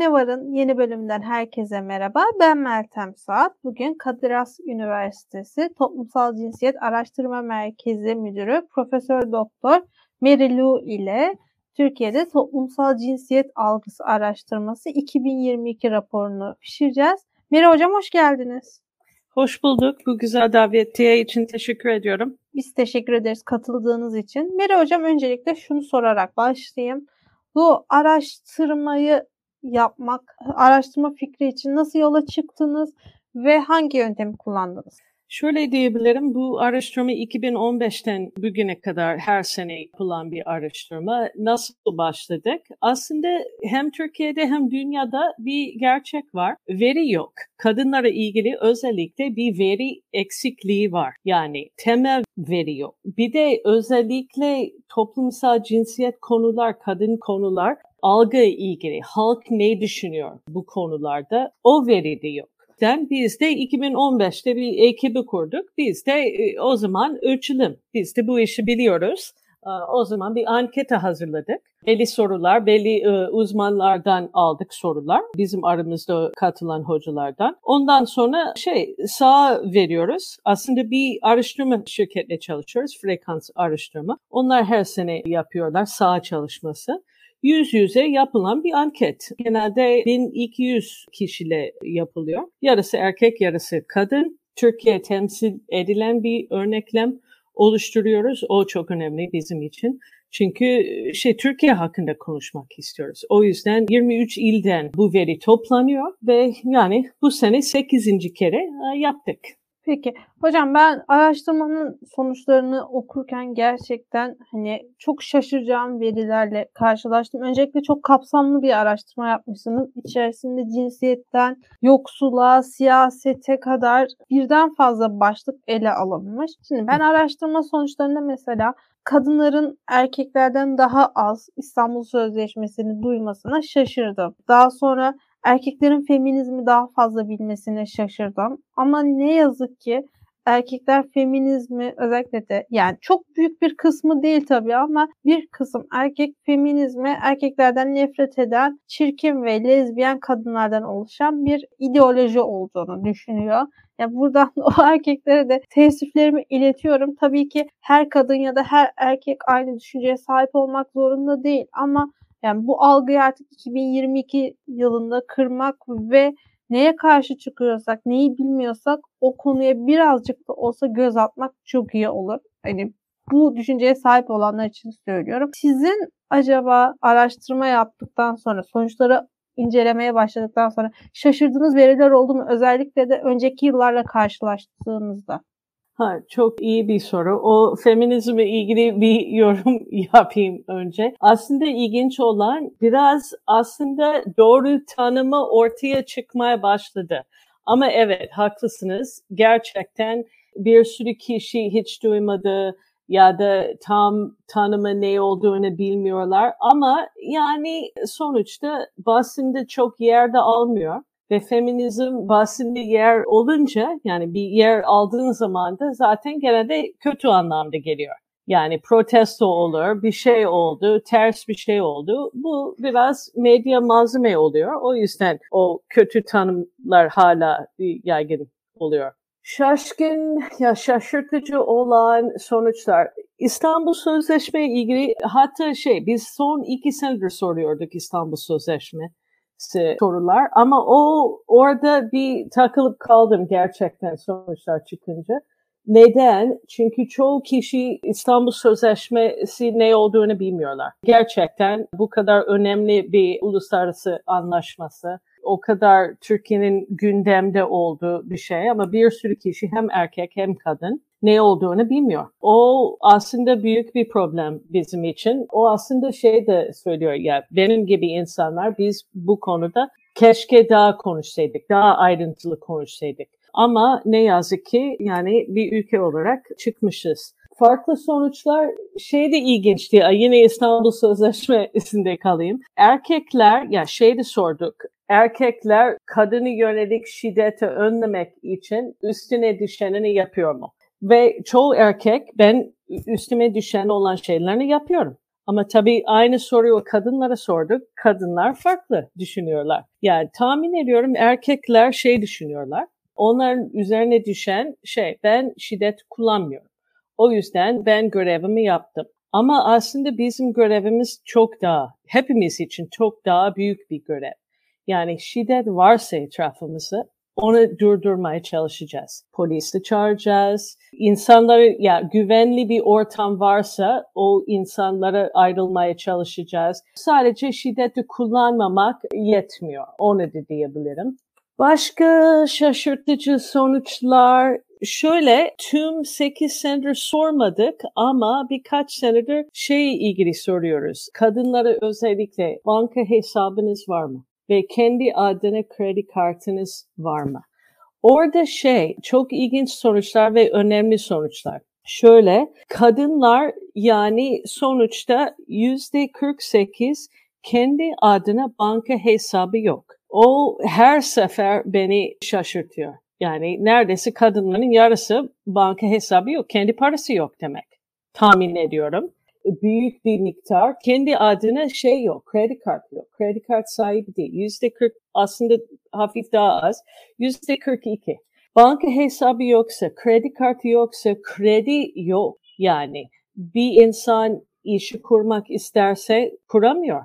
Mutfakta Ne Var'ın yeni bölümünden herkese merhaba. Ben Meltem Saat. Bugün Kadir Has Üniversitesi Toplumsal Cinsiyet Araştırma Merkezi Müdürü Profesör Doktor Mary Lou ile Türkiye'de Toplumsal Cinsiyet Algısı Araştırması 2022 raporunu pişireceğiz. Mary Hocam hoş geldiniz. Hoş bulduk. Bu güzel davetiye için teşekkür ediyorum. Biz teşekkür ederiz katıldığınız için. Mary Hocam öncelikle şunu sorarak başlayayım. Bu araştırmayı yapmak, araştırma fikri için nasıl yola çıktınız ve hangi yöntemi kullandınız? Şöyle diyebilirim, bu araştırma 2015'ten bugüne kadar her sene yapılan bir araştırma. Nasıl başladık? Aslında hem Türkiye'de hem dünyada bir gerçek var. Veri yok. Kadınlara ilgili özellikle bir veri eksikliği var. Yani temel veri yok. Bir de özellikle toplumsal cinsiyet konular, kadın konular algı ilgili halk ne düşünüyor bu konularda o veri de yok. Biz de 2015'te bir ekibi kurduk. Biz de e, o zaman ölçelim. Biz de bu işi biliyoruz. O zaman bir ankete hazırladık. Belli sorular, belli e, uzmanlardan aldık sorular. Bizim aramızda katılan hocalardan. Ondan sonra şey sağ veriyoruz. Aslında bir araştırma şirketle çalışıyoruz. Frekans araştırma. Onlar her sene yapıyorlar sağ çalışması yüz yüze yapılan bir anket. Genelde 1200 kişiyle yapılıyor. Yarısı erkek, yarısı kadın. Türkiye temsil edilen bir örneklem oluşturuyoruz. O çok önemli bizim için. Çünkü şey Türkiye hakkında konuşmak istiyoruz. O yüzden 23 ilden bu veri toplanıyor ve yani bu sene 8. kere e, yaptık. Peki hocam ben araştırmanın sonuçlarını okurken gerçekten hani çok şaşıracağım verilerle karşılaştım. Öncelikle çok kapsamlı bir araştırma yapmışsınız. İçerisinde cinsiyetten yoksula, siyasete kadar birden fazla başlık ele alınmış. Şimdi ben araştırma sonuçlarında mesela kadınların erkeklerden daha az İstanbul Sözleşmesi'ni duymasına şaşırdım. Daha sonra erkeklerin feminizmi daha fazla bilmesine şaşırdım. Ama ne yazık ki erkekler feminizmi özellikle de yani çok büyük bir kısmı değil tabii ama bir kısım erkek feminizmi erkeklerden nefret eden çirkin ve lezbiyen kadınlardan oluşan bir ideoloji olduğunu düşünüyor. Yani buradan o erkeklere de teessüflerimi iletiyorum. Tabii ki her kadın ya da her erkek aynı düşünceye sahip olmak zorunda değil ama yani bu algıyı artık 2022 yılında kırmak ve neye karşı çıkıyorsak, neyi bilmiyorsak o konuya birazcık da olsa göz atmak çok iyi olur. Hani bu düşünceye sahip olanlar için söylüyorum. Sizin acaba araştırma yaptıktan sonra sonuçları incelemeye başladıktan sonra şaşırdığınız veriler oldu mu? Özellikle de önceki yıllarla karşılaştığınızda. Ha, çok iyi bir soru. O feminizme ilgili bir yorum yapayım önce. Aslında ilginç olan biraz aslında doğru tanımı ortaya çıkmaya başladı. Ama evet haklısınız. Gerçekten bir sürü kişi hiç duymadı ya da tam tanımı ne olduğunu bilmiyorlar. Ama yani sonuçta basında çok yerde almıyor. Ve feminizm bahsinde yer olunca yani bir yer aldığın zaman da zaten genelde kötü anlamda geliyor. Yani protesto olur, bir şey oldu, ters bir şey oldu. Bu biraz medya malzeme oluyor. O yüzden o kötü tanımlar hala yaygın oluyor. Şaşkın ya şaşırtıcı olan sonuçlar. İstanbul Sözleşme ilgili hatta şey biz son iki senedir soruyorduk İstanbul Sözleşme sorular ama o orada bir takılıp kaldım gerçekten sonuçlar çıkınca. Neden? Çünkü çoğu kişi İstanbul Sözleşmesi ne olduğunu bilmiyorlar. Gerçekten bu kadar önemli bir uluslararası anlaşması, o kadar Türkiye'nin gündemde olduğu bir şey ama bir sürü kişi hem erkek hem kadın ne olduğunu bilmiyor. O aslında büyük bir problem bizim için. O aslında şey de söylüyor ya benim gibi insanlar biz bu konuda keşke daha konuşsaydık, daha ayrıntılı konuşsaydık. Ama ne yazık ki yani bir ülke olarak çıkmışız. Farklı sonuçlar şey de ilginçti. Yine İstanbul Sözleşmesi'nde kalayım. Erkekler ya şey de sorduk. Erkekler kadını yönelik şiddeti önlemek için üstüne düşenini yapıyor mu? Ve çoğu erkek ben üstüme düşen olan şeylerini yapıyorum. Ama tabii aynı soruyu kadınlara sorduk. Kadınlar farklı düşünüyorlar. Yani tahmin ediyorum erkekler şey düşünüyorlar. Onların üzerine düşen şey ben şiddet kullanmıyorum. O yüzden ben görevimi yaptım. Ama aslında bizim görevimiz çok daha, hepimiz için çok daha büyük bir görev. Yani şiddet varsa etrafımızda onu durdurmaya çalışacağız. Polisi çağıracağız. İnsanları ya güvenli bir ortam varsa o insanlara ayrılmaya çalışacağız. Sadece şiddeti kullanmamak yetmiyor. Onu da diyebilirim. Başka şaşırtıcı sonuçlar şöyle tüm 8 senedir sormadık ama birkaç senedir şey ilgili soruyoruz. Kadınlara özellikle banka hesabınız var mı? Ve kendi adına kredi kartınız var mı? Orada şey çok ilginç sonuçlar ve önemli sonuçlar. Şöyle kadınlar yani sonuçta yüzde 48 kendi adına banka hesabı yok. O her sefer beni şaşırtıyor. Yani neredeyse kadınların yarısı banka hesabı yok, kendi parası yok demek. Tahmin ediyorum. Büyük bir miktar kendi adına şey yok, kredi kartı yok. Kredi kart sahibi değil. Yüzde 40 aslında hafif daha az. Yüzde 42. Banka hesabı yoksa, kredi kartı yoksa kredi yok. Yani bir insan işi kurmak isterse kuramıyor.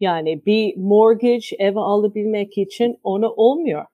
Yani bir mortgage ev alabilmek için onu olmuyor.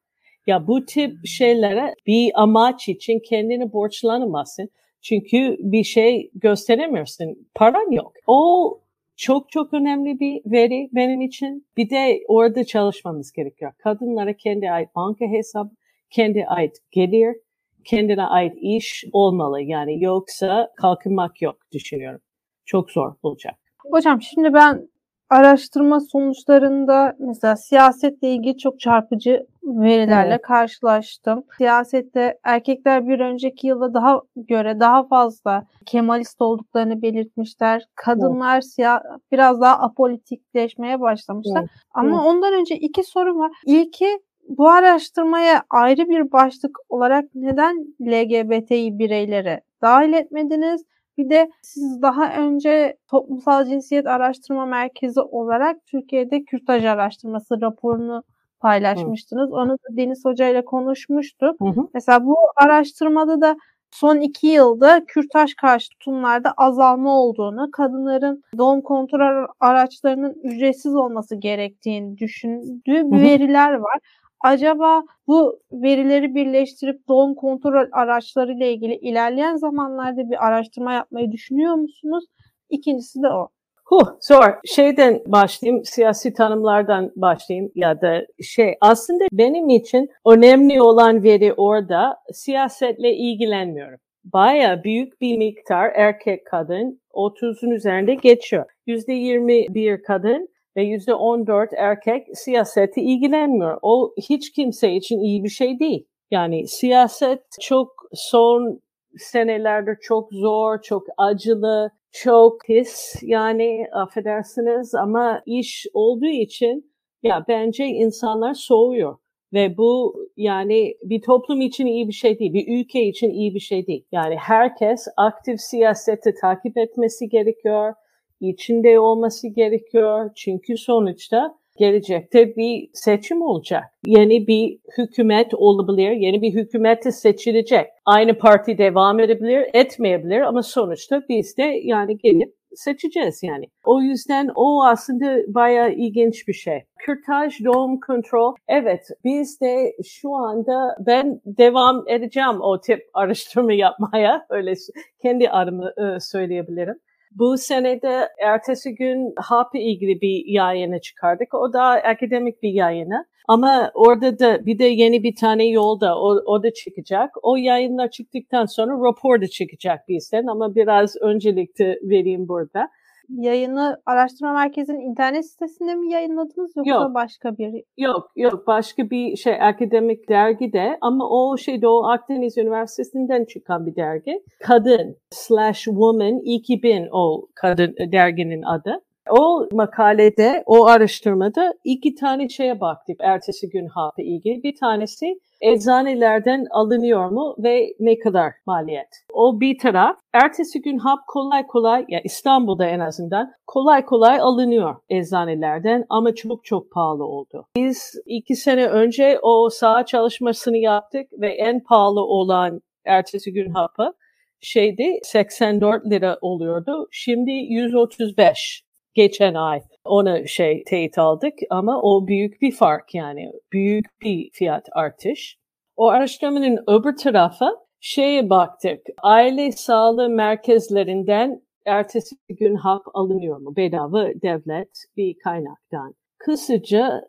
Ya bu tip şeylere bir amaç için kendini borçlanamazsın. Çünkü bir şey gösteremiyorsun. Paran yok. O çok çok önemli bir veri benim için. Bir de orada çalışmamız gerekiyor. Kadınlara kendi ait banka hesabı, kendi ait gelir, kendine ait iş olmalı. Yani yoksa kalkınmak yok düşünüyorum. Çok zor olacak. Hocam şimdi ben araştırma sonuçlarında mesela siyasetle ilgili çok çarpıcı verilerle evet. karşılaştım. Siyasette erkekler bir önceki yılda daha göre daha fazla Kemalist olduklarını belirtmişler. Kadınlar evet. siya biraz daha apolitikleşmeye başlamışlar. Evet. Ama evet. ondan önce iki sorum var. İlki bu araştırmaya ayrı bir başlık olarak neden LGBTİ bireyleri dahil etmediniz? Bir de siz daha önce Toplumsal Cinsiyet Araştırma Merkezi olarak Türkiye'de kürtaj araştırması raporunu paylaşmıştınız. Hı. Onu da Deniz Hoca ile konuşmuştuk. Hı hı. Mesela bu araştırmada da son iki yılda kürtaj karşı tutumlarda azalma olduğunu, kadınların doğum kontrol araçlarının ücretsiz olması gerektiğini düşündüğü hı hı. veriler var. Acaba bu verileri birleştirip doğum kontrol araçları ile ilgili ilerleyen zamanlarda bir araştırma yapmayı düşünüyor musunuz? İkincisi de o. Huh, zor. Şeyden başlayayım, siyasi tanımlardan başlayayım ya da şey aslında benim için önemli olan veri orada siyasetle ilgilenmiyorum. Baya büyük bir miktar erkek kadın 30'un üzerinde geçiyor. %21 kadın ve yüzde 14 erkek siyaseti ilgilenmiyor. O hiç kimse için iyi bir şey değil. Yani siyaset çok son senelerde çok zor, çok acılı, çok pis yani affedersiniz ama iş olduğu için ya bence insanlar soğuyor. Ve bu yani bir toplum için iyi bir şey değil, bir ülke için iyi bir şey değil. Yani herkes aktif siyaseti takip etmesi gerekiyor içinde olması gerekiyor. Çünkü sonuçta gelecekte bir seçim olacak. Yeni bir hükümet olabilir, yeni bir hükümet seçilecek. Aynı parti devam edebilir, etmeyebilir ama sonuçta biz de yani gelip seçeceğiz yani. O yüzden o aslında bayağı ilginç bir şey. Kürtaj doğum kontrol. Evet biz de şu anda ben devam edeceğim o tip araştırma yapmaya. Öyle kendi adımı söyleyebilirim. Bu senede ertesi gün HAP'e ilgili bir yayını çıkardık. O da akademik bir yayını. Ama orada da bir de yeni bir tane yolda o, o da çıkacak. O yayınlar çıktıktan sonra rapor da çıkacak bizden ama biraz öncelikli vereyim burada yayını araştırma merkezinin internet sitesinde mi yayınladınız yoksa yok, başka bir? Yok yok başka bir şey akademik dergide ama o şey Doğu Akdeniz Üniversitesi'nden çıkan bir dergi. Kadın slash woman 2000 o kadın derginin adı. O makalede, o araştırmada iki tane şeye baktık ertesi gün hapı ilgili. Bir tanesi eczanelerden alınıyor mu ve ne kadar maliyet? O bir taraf. Ertesi gün hap kolay kolay, ya İstanbul'da en azından kolay kolay alınıyor eczanelerden ama çok çok pahalı oldu. Biz iki sene önce o saha çalışmasını yaptık ve en pahalı olan ertesi gün hapı şeydi 84 lira oluyordu. Şimdi 135 geçen ay ona şey teyit aldık ama o büyük bir fark yani büyük bir fiyat artış. O araştırmanın öbür tarafı şeye baktık aile sağlığı merkezlerinden ertesi gün hap alınıyor mu bedava devlet bir kaynaktan. Kısaca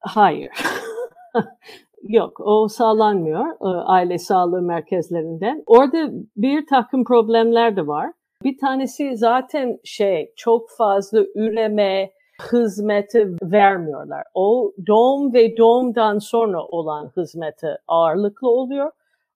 hayır. Yok o sağlanmıyor e, aile sağlığı merkezlerinden. Orada bir takım problemler de var. Bir tanesi zaten şey çok fazla üreme hizmeti vermiyorlar. O doğum ve doğumdan sonra olan hizmeti ağırlıklı oluyor.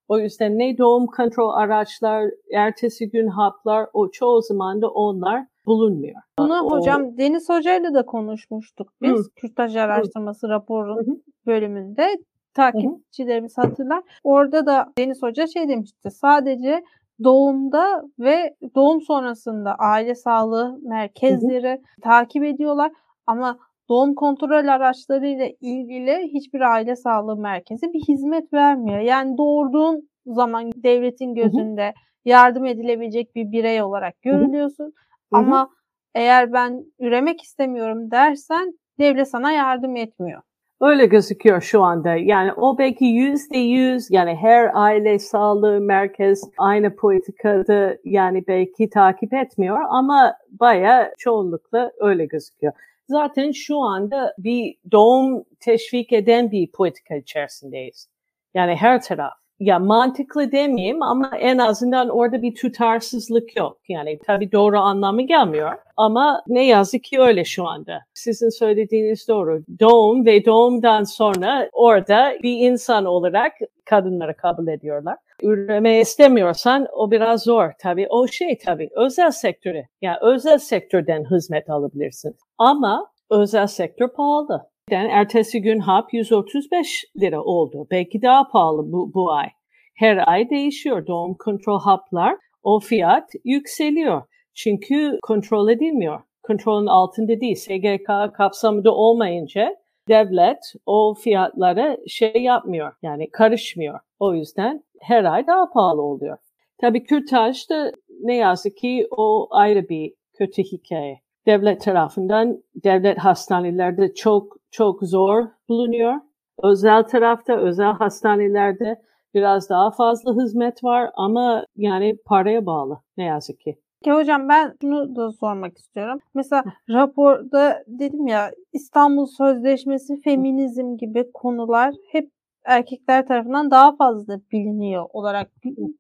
O yüzden ne doğum kontrol araçlar, ertesi gün haplar, o çoğu zaman da onlar bulunmuyor. Bunu o, hocam Deniz Hoca'yla da konuşmuştuk biz. Hı. Kürtaj araştırması raporun bölümünde takipçilerimiz hatırlar. Orada da Deniz Hoca şey demişti. Sadece doğumda ve doğum sonrasında aile sağlığı merkezleri hı hı. takip ediyorlar ama doğum kontrol araçları ile ilgili hiçbir aile sağlığı merkezi bir hizmet vermiyor. Yani doğurduğun zaman devletin gözünde hı hı. yardım edilebilecek bir birey olarak görülüyorsun. Hı hı. Ama eğer ben üremek istemiyorum dersen devlet sana yardım etmiyor. Öyle gözüküyor şu anda. Yani o belki yüzde yüz yani her aile sağlığı merkez aynı politikada yani belki takip etmiyor ama baya çoğunlukla öyle gözüküyor. Zaten şu anda bir doğum teşvik eden bir politika içerisindeyiz. Yani her taraf ya mantıklı demeyeyim ama en azından orada bir tutarsızlık yok. Yani tabii doğru anlamı gelmiyor ama ne yazık ki öyle şu anda. Sizin söylediğiniz doğru. Doğum ve doğumdan sonra orada bir insan olarak kadınları kabul ediyorlar. Üreme istemiyorsan o biraz zor. Tabii o şey tabii özel sektöre. Yani özel sektörden hizmet alabilirsin. Ama özel sektör pahalı. Yani ertesi gün hap 135 lira oldu. Belki daha pahalı bu, bu ay. Her ay değişiyor. Doğum kontrol haplar o fiyat yükseliyor. Çünkü kontrol edilmiyor. Kontrolün altında değil. SGK kapsamında olmayınca devlet o fiyatlara şey yapmıyor. Yani karışmıyor. O yüzden her ay daha pahalı oluyor. Tabii kürtaj da ne yazık ki o ayrı bir kötü hikaye. Devlet tarafından devlet hastanelerde çok çok zor bulunuyor. Özel tarafta, özel hastanelerde biraz daha fazla hizmet var ama yani paraya bağlı ne yazık ki. Ki hocam ben şunu da sormak istiyorum. Mesela raporda dedim ya İstanbul Sözleşmesi, feminizm gibi konular hep erkekler tarafından daha fazla biliniyor olarak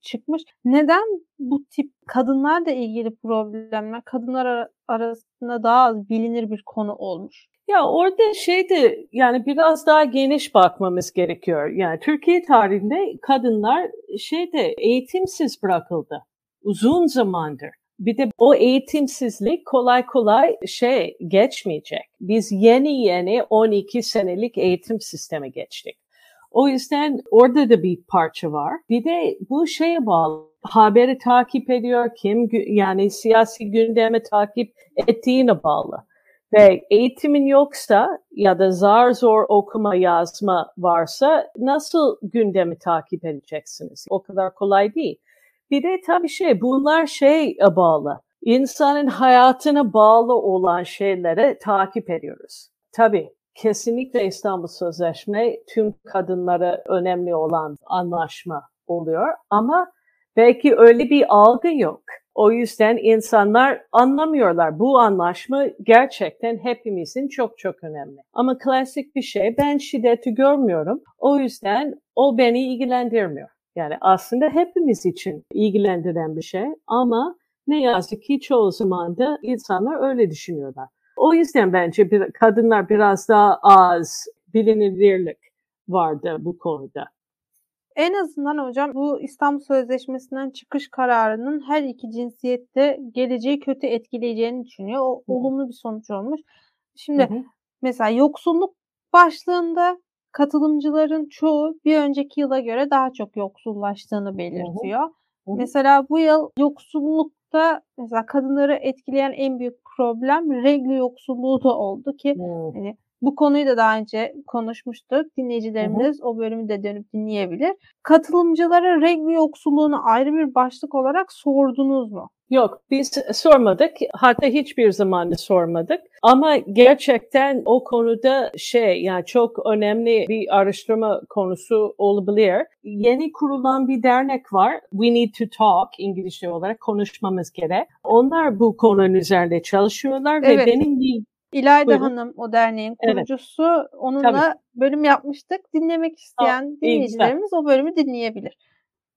çıkmış. Neden bu tip kadınlarla ilgili problemler kadınlar arasında daha az bilinir bir konu olmuş? Ya orada şeydi yani biraz daha geniş bakmamız gerekiyor. Yani Türkiye tarihinde kadınlar şeyde eğitimsiz bırakıldı uzun zamandır. Bir de o eğitimsizlik kolay kolay şey geçmeyecek. Biz yeni yeni 12 senelik eğitim sistemi geçtik. O yüzden orada da bir parça var. Bir de bu şeye bağlı. Haberi takip ediyor kim yani siyasi gündemi takip ettiğine bağlı. Ve eğitimin yoksa ya da zar zor okuma yazma varsa nasıl gündemi takip edeceksiniz? O kadar kolay değil. Bir de tabii şey bunlar şey bağlı. İnsanın hayatına bağlı olan şeylere takip ediyoruz. Tabii kesinlikle İstanbul Sözleşme tüm kadınlara önemli olan anlaşma oluyor ama belki öyle bir algı yok. O yüzden insanlar anlamıyorlar. Bu anlaşma gerçekten hepimizin çok çok önemli. Ama klasik bir şey ben şiddeti görmüyorum. O yüzden o beni ilgilendirmiyor. Yani aslında hepimiz için ilgilendiren bir şey ama ne yazık ki çoğu zaman da insanlar öyle düşünüyorlar. O yüzden bence bir, kadınlar biraz daha az bilinirlik vardı bu konuda. En azından hocam bu İstanbul Sözleşmesi'nden çıkış kararının her iki cinsiyette geleceği kötü etkileyeceğini düşünüyor. O Hı. olumlu bir sonuç olmuş. Şimdi Hı. mesela yoksulluk başlığında katılımcıların çoğu bir önceki yıla göre daha çok yoksullaştığını belirtiyor. Hı hı. Mesela bu yıl yoksullukta mesela kadınları etkileyen en büyük problem regl yoksulluğu da oldu ki hı. hani bu konuyu da daha önce konuşmuştuk. Dinleyicilerimiz hı hı. o bölümü de dönüp dinleyebilir. Katılımcılara regl yoksulluğunu ayrı bir başlık olarak sordunuz mu? Yok biz sormadık hatta hiçbir zaman sormadık ama gerçekten o konuda şey yani çok önemli bir araştırma konusu olabilir. Yeni kurulan bir dernek var We Need to Talk İngilizce olarak konuşmamız gerek. Onlar bu konunun üzerinde çalışıyorlar evet. ve benim İlayda Buyurun. Hanım o derneğin kurucusu. Evet. Onunla Tabii. bölüm yapmıştık. Dinlemek isteyen Aa, dinleyicilerimiz o bölümü dinleyebilir.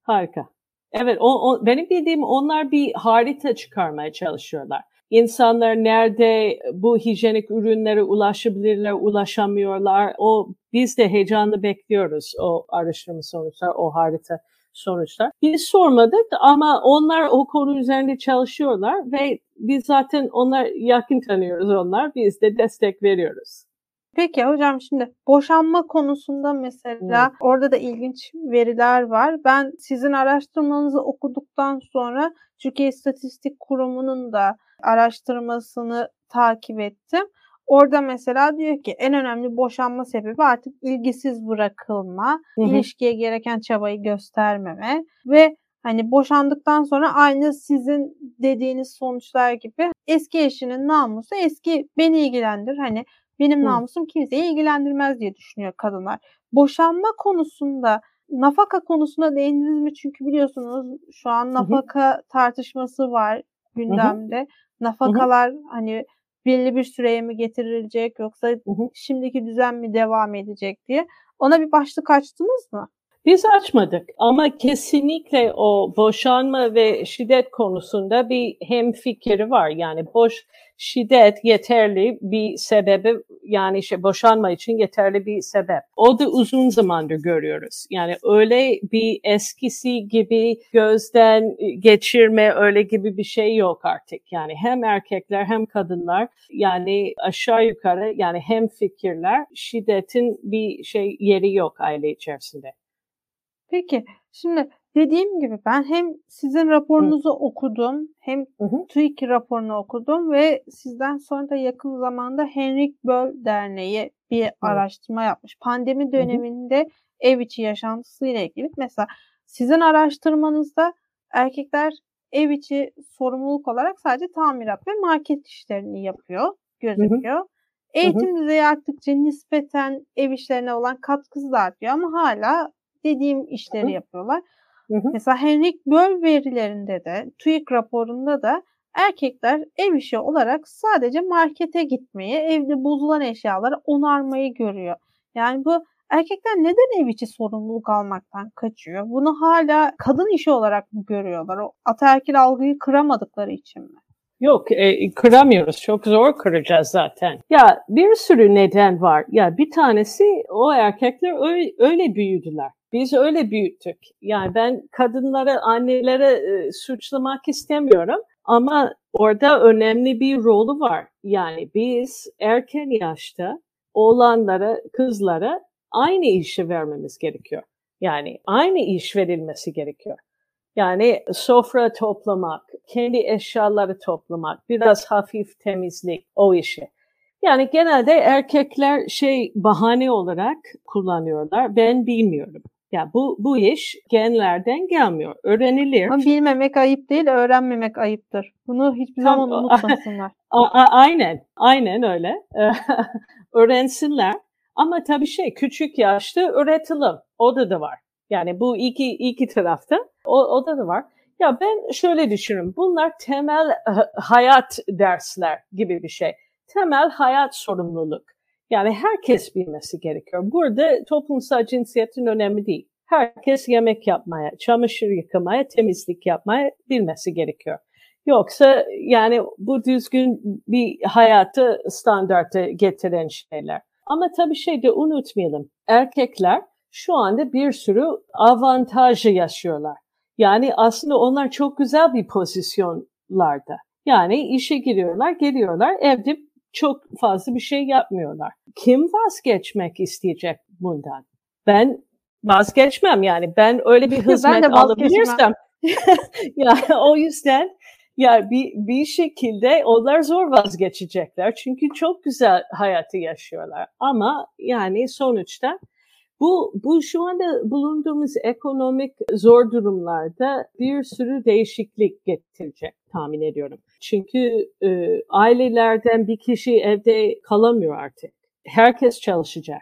Harika. Evet, o, o, benim bildiğim onlar bir harita çıkarmaya çalışıyorlar. İnsanlar nerede bu hijyenik ürünlere ulaşabilirler, ulaşamıyorlar. O biz de heyecanla bekliyoruz o araştırma sonuçlar, o harita sonuçlar. Biz sormadık ama onlar o konu üzerinde çalışıyorlar ve biz zaten onlar yakın tanıyoruz onlar. Biz de destek veriyoruz. Peki hocam şimdi boşanma konusunda mesela evet. orada da ilginç veriler var. Ben sizin araştırmanızı okuduktan sonra Türkiye İstatistik Kurumu'nun da araştırmasını takip ettim. Orada mesela diyor ki en önemli boşanma sebebi artık ilgisiz bırakılma, hı hı. ilişkiye gereken çabayı göstermeme ve hani boşandıktan sonra aynı sizin dediğiniz sonuçlar gibi eski eşinin namusu eski beni ilgilendir. Hani benim namusum kimseyi ilgilendirmez diye düşünüyor kadınlar. Boşanma konusunda nafaka konusuna değindiniz mi? Çünkü biliyorsunuz şu an nafaka Hı-hı. tartışması var gündemde. Hı-hı. Nafakalar Hı-hı. hani belli bir süreye mi getirilecek yoksa Hı-hı. şimdiki düzen mi devam edecek diye. Ona bir başlık açtınız mı? Biz açmadık ama kesinlikle o boşanma ve şiddet konusunda bir hem fikri var. Yani boş şiddet yeterli bir sebebi yani işte boşanma için yeterli bir sebep. O da uzun zamandır görüyoruz. Yani öyle bir eskisi gibi gözden geçirme öyle gibi bir şey yok artık. Yani hem erkekler hem kadınlar yani aşağı yukarı yani hem fikirler şiddetin bir şey yeri yok aile içerisinde. Peki, şimdi dediğim gibi ben hem sizin raporunuzu okudum hem hı hı. TÜİK raporunu okudum ve sizden sonra da yakın zamanda Henrik Böll Derneği bir hı. araştırma yapmış. Pandemi döneminde hı hı. ev içi yaşantısıyla ilgili. Mesela sizin araştırmanızda erkekler ev içi sorumluluk olarak sadece tamirat ve market işlerini yapıyor, gözüküyor. Hı hı. Eğitim hı hı. düzeyi arttıkça nispeten ev işlerine olan katkısı da artıyor ama hala dediğim işleri Hı. yapıyorlar. Hı hı. Mesela Henrik Böll verilerinde de TÜİK raporunda da erkekler ev işi olarak sadece markete gitmeyi, evde bozulan eşyaları onarmayı görüyor. Yani bu erkekler neden ev içi sorumluluk almaktan kaçıyor? Bunu hala kadın işi olarak mı görüyorlar? O ataerkil algıyı kıramadıkları için mi? Yok e, kıramıyoruz. Çok zor kıracağız zaten. Ya bir sürü neden var. Ya bir tanesi o erkekler öyle, öyle büyüdüler. Biz öyle büyüttük. Yani ben kadınlara, annelere e, suçlamak istemiyorum ama orada önemli bir rolü var. Yani biz erken yaşta oğlanlara, kızlara aynı işi vermemiz gerekiyor. Yani aynı iş verilmesi gerekiyor. Yani sofra toplamak, kendi eşyaları toplamak, biraz hafif temizlik, o işi. Yani genelde erkekler şey bahane olarak kullanıyorlar. Ben bilmiyorum. Ya bu bu iş genlerden gelmiyor. Öğrenilir. Ama bilmemek ayıp değil, öğrenmemek ayıptır. Bunu hiçbir Tam, zaman unutmasınlar. A, a, aynen, aynen öyle. Öğrensinler. Ama tabii şey küçük yaşta öğretilim. O da da var. Yani bu iki iki tarafta o, o da da var. Ya ben şöyle düşünüyorum. Bunlar temel hayat dersler gibi bir şey. Temel hayat sorumluluk. Yani herkes bilmesi gerekiyor. Burada toplumsal cinsiyetin önemli değil. Herkes yemek yapmaya, çamaşır yıkamaya, temizlik yapmaya bilmesi gerekiyor. Yoksa yani bu düzgün bir hayatı standarta getiren şeyler. Ama tabii şey de unutmayalım. Erkekler şu anda bir sürü avantajı yaşıyorlar. Yani aslında onlar çok güzel bir pozisyonlarda. Yani işe giriyorlar, geliyorlar, evde çok fazla bir şey yapmıyorlar. Kim vazgeçmek isteyecek bundan? Ben vazgeçmem yani ben öyle bir hizmet alabilirsem yani o yüzden ya bir, bir şekilde onlar zor vazgeçecekler. Çünkü çok güzel hayatı yaşıyorlar. Ama yani sonuçta bu, bu şu anda bulunduğumuz ekonomik zor durumlarda bir sürü değişiklik getirecek tahmin ediyorum. Çünkü e, ailelerden bir kişi evde kalamıyor artık. Herkes çalışacak.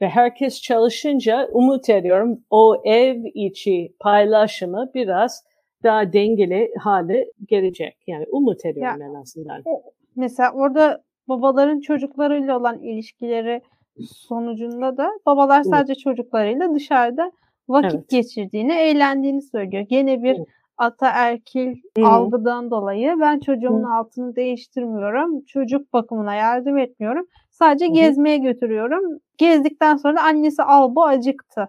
Ve herkes çalışınca umut ediyorum o ev içi paylaşımı biraz daha dengeli hale gelecek. Yani umut ediyorum ya, en azından. Mesela orada babaların çocuklarıyla olan ilişkileri sonucunda da babalar sadece çocuklarıyla dışarıda vakit evet. geçirdiğini, eğlendiğini söylüyor. Gene bir evet. ataerkil Hı-hı. algıdan dolayı ben çocuğumun Hı-hı. altını değiştirmiyorum, çocuk bakımına yardım etmiyorum. Sadece Hı-hı. gezmeye götürüyorum. Gezdikten sonra da annesi al bu acıktı.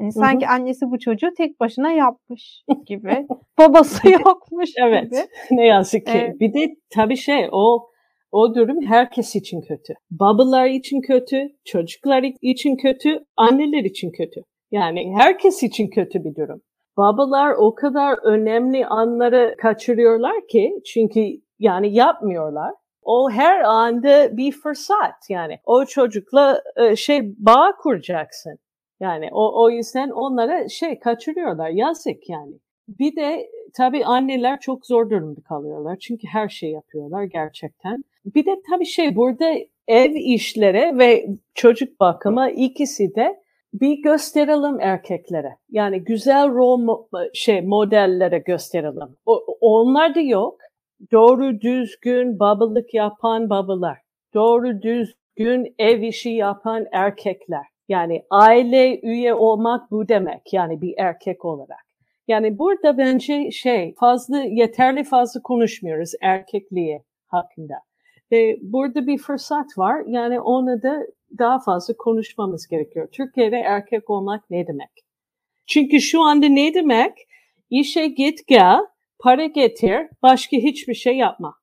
Yani sanki annesi bu çocuğu tek başına yapmış gibi. Babası yokmuş evet, gibi. Ne yazık ki. Evet. Bir de tabii şey o o durum herkes için kötü. Babalar için kötü, çocuklar için kötü, anneler için kötü. Yani herkes için kötü bir durum. Babalar o kadar önemli anları kaçırıyorlar ki çünkü yani yapmıyorlar. O her anda bir fırsat yani. O çocukla e, şey bağ kuracaksın. Yani o, o yüzden onlara şey kaçırıyorlar. Yazık yani. Bir de tabii anneler çok zor durumda kalıyorlar. Çünkü her şey yapıyorlar gerçekten. Bir de tabii şey burada ev işlere ve çocuk bakımı ikisi de bir gösterelim erkeklere. Yani güzel rol şey modellere gösterelim. O, onlar da yok. Doğru düzgün babalık yapan babalar. Doğru düzgün ev işi yapan erkekler. Yani aile üye olmak bu demek. Yani bir erkek olarak. Yani burada bence şey fazla yeterli fazla konuşmuyoruz erkekliği hakkında. Ve burada bir fırsat var. Yani onu da daha fazla konuşmamız gerekiyor. Türkiye'de erkek olmak ne demek? Çünkü şu anda ne demek? İşe git gel, para getir, başka hiçbir şey yapma.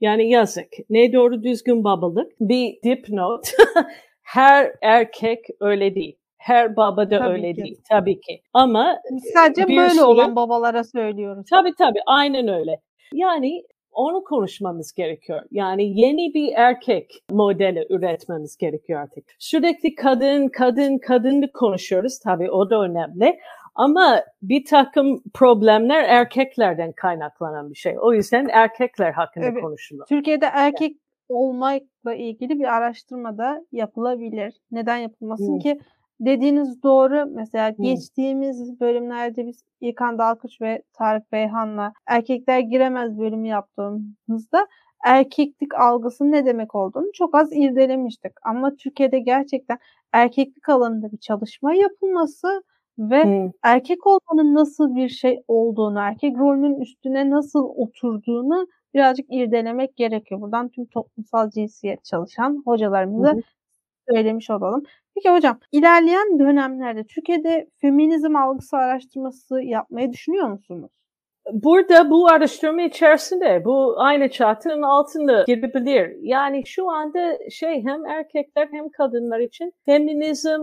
Yani yazık. Ne doğru düzgün babalık. Bir dipnot. Her erkek öyle değil. Her baba da tabii öyle ki. değil tabii ki. Ama sadece böyle sürü, olan babalara söylüyoruz. Tabii tabii aynen öyle. Yani onu konuşmamız gerekiyor. Yani yeni bir erkek modeli üretmemiz gerekiyor artık. Sürekli kadın, kadın, kadın konuşuyoruz. Tabii o da önemli. Ama bir takım problemler erkeklerden kaynaklanan bir şey. O yüzden erkekler hakkında evet. konuşulur. Türkiye'de erkek olmakla ilgili bir araştırma da yapılabilir. Neden yapılmasın hmm. ki? Dediğiniz doğru. Mesela hmm. geçtiğimiz bölümlerde biz İlkan Dalkıç ve Tarık Beyhan'la erkekler giremez bölümü yaptığımızda erkeklik algısının ne demek olduğunu çok az irdelemiştik. Ama Türkiye'de gerçekten erkeklik alanında bir çalışma yapılması ve hmm. erkek olmanın nasıl bir şey olduğunu, erkek rolünün üstüne nasıl oturduğunu birazcık irdelemek gerekiyor. Buradan tüm toplumsal cinsiyet çalışan hocalarımıza söylemiş olalım. Peki hocam ilerleyen dönemlerde Türkiye'de feminizm algısı araştırması yapmayı düşünüyor musunuz? Burada bu araştırma içerisinde bu aynı çatının altında girebilir. Yani şu anda şey hem erkekler hem kadınlar için feminizm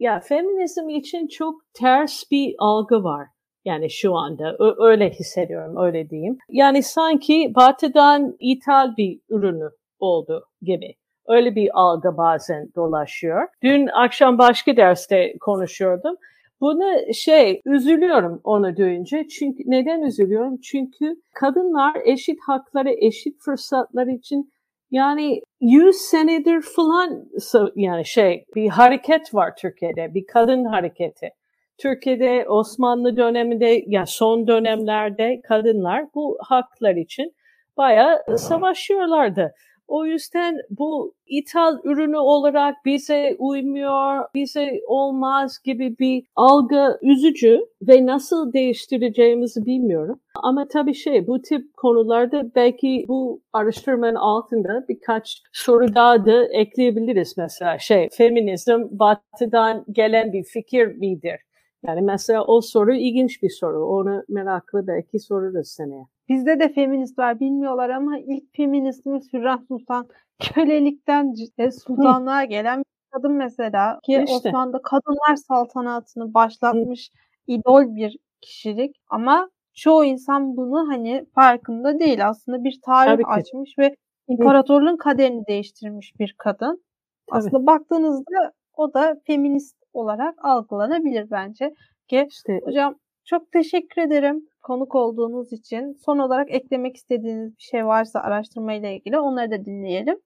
ya feminizm için çok ters bir algı var. Yani şu anda öyle hissediyorum, öyle diyeyim. Yani sanki batıdan ithal bir ürünü oldu gibi. Öyle bir algı bazen dolaşıyor. Dün akşam başka derste konuşuyordum. Bunu şey üzülüyorum onu duyunca. Çünkü neden üzülüyorum? Çünkü kadınlar eşit hakları, eşit fırsatlar için yani 100 senedir falan yani şey bir hareket var Türkiye'de, bir kadın hareketi. Türkiye'de Osmanlı döneminde ya son dönemlerde kadınlar bu haklar için bayağı savaşıyorlardı. O yüzden bu ithal ürünü olarak bize uymuyor, bize olmaz gibi bir algı üzücü ve nasıl değiştireceğimizi bilmiyorum. Ama tabii şey bu tip konularda belki bu araştırmanın altında birkaç soru daha da ekleyebiliriz mesela şey feminizm batıdan gelen bir fikir midir? Yani mesela o soru ilginç bir soru. Onu meraklı belki sorarız seneye. Bizde de feminist var bilmiyorlar ama ilk feministimiz Hürrem Sultan kölelikten e, sultanlığa gelen bir kadın mesela ki İşte. Osmanlı'da kadınlar saltanatını başlatmış idol bir kişilik ama çoğu insan bunu hani farkında değil. Aslında bir tarih açmış ve imparatorluğun kaderini değiştirmiş bir kadın. Tabii. Aslında baktığınızda o da feminist olarak algılanabilir bence. Ki İşte hocam çok teşekkür ederim konuk olduğunuz için. Son olarak eklemek istediğiniz bir şey varsa araştırmayla ilgili onları da dinleyelim.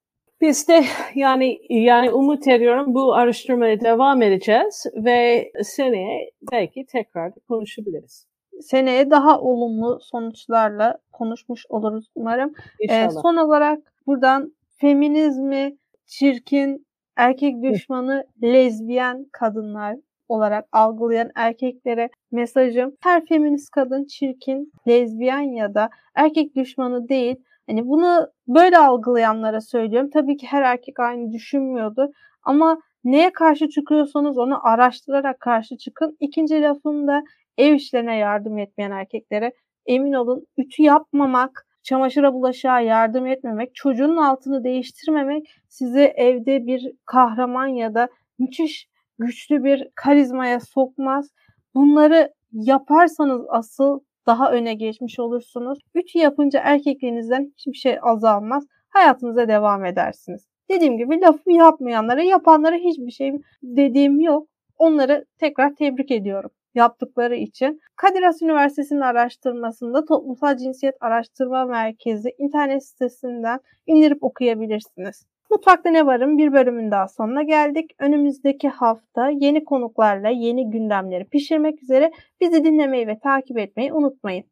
Biz de yani yani umut ediyorum bu araştırmaya devam edeceğiz ve seneye belki tekrar konuşabiliriz. Seneye daha olumlu sonuçlarla konuşmuş oluruz umarım. Ee, İnşallah. son olarak buradan feminizmi çirkin, erkek düşmanı, lezbiyen kadınlar olarak algılayan erkeklere mesajım her feminist kadın çirkin, lezbiyen ya da erkek düşmanı değil. Hani bunu böyle algılayanlara söylüyorum. Tabii ki her erkek aynı düşünmüyordur ama neye karşı çıkıyorsanız onu araştırarak karşı çıkın. İkinci lafım da ev işlerine yardım etmeyen erkeklere emin olun ütü yapmamak, çamaşıra bulaşığa yardım etmemek, çocuğun altını değiştirmemek sizi evde bir kahraman ya da müthiş güçlü bir karizmaya sokmaz. Bunları yaparsanız asıl daha öne geçmiş olursunuz. Ütü yapınca erkekliğinizden hiçbir şey azalmaz. Hayatınıza devam edersiniz. Dediğim gibi lafı yapmayanlara, yapanlara hiçbir şey dediğim yok. Onları tekrar tebrik ediyorum yaptıkları için. Kadir Has Üniversitesi'nin araştırmasında Toplumsal Cinsiyet Araştırma Merkezi internet sitesinden indirip okuyabilirsiniz. Mutfakta ne varım bir bölümün daha sonuna geldik. Önümüzdeki hafta yeni konuklarla yeni gündemleri pişirmek üzere bizi dinlemeyi ve takip etmeyi unutmayın.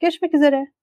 Görüşmek üzere.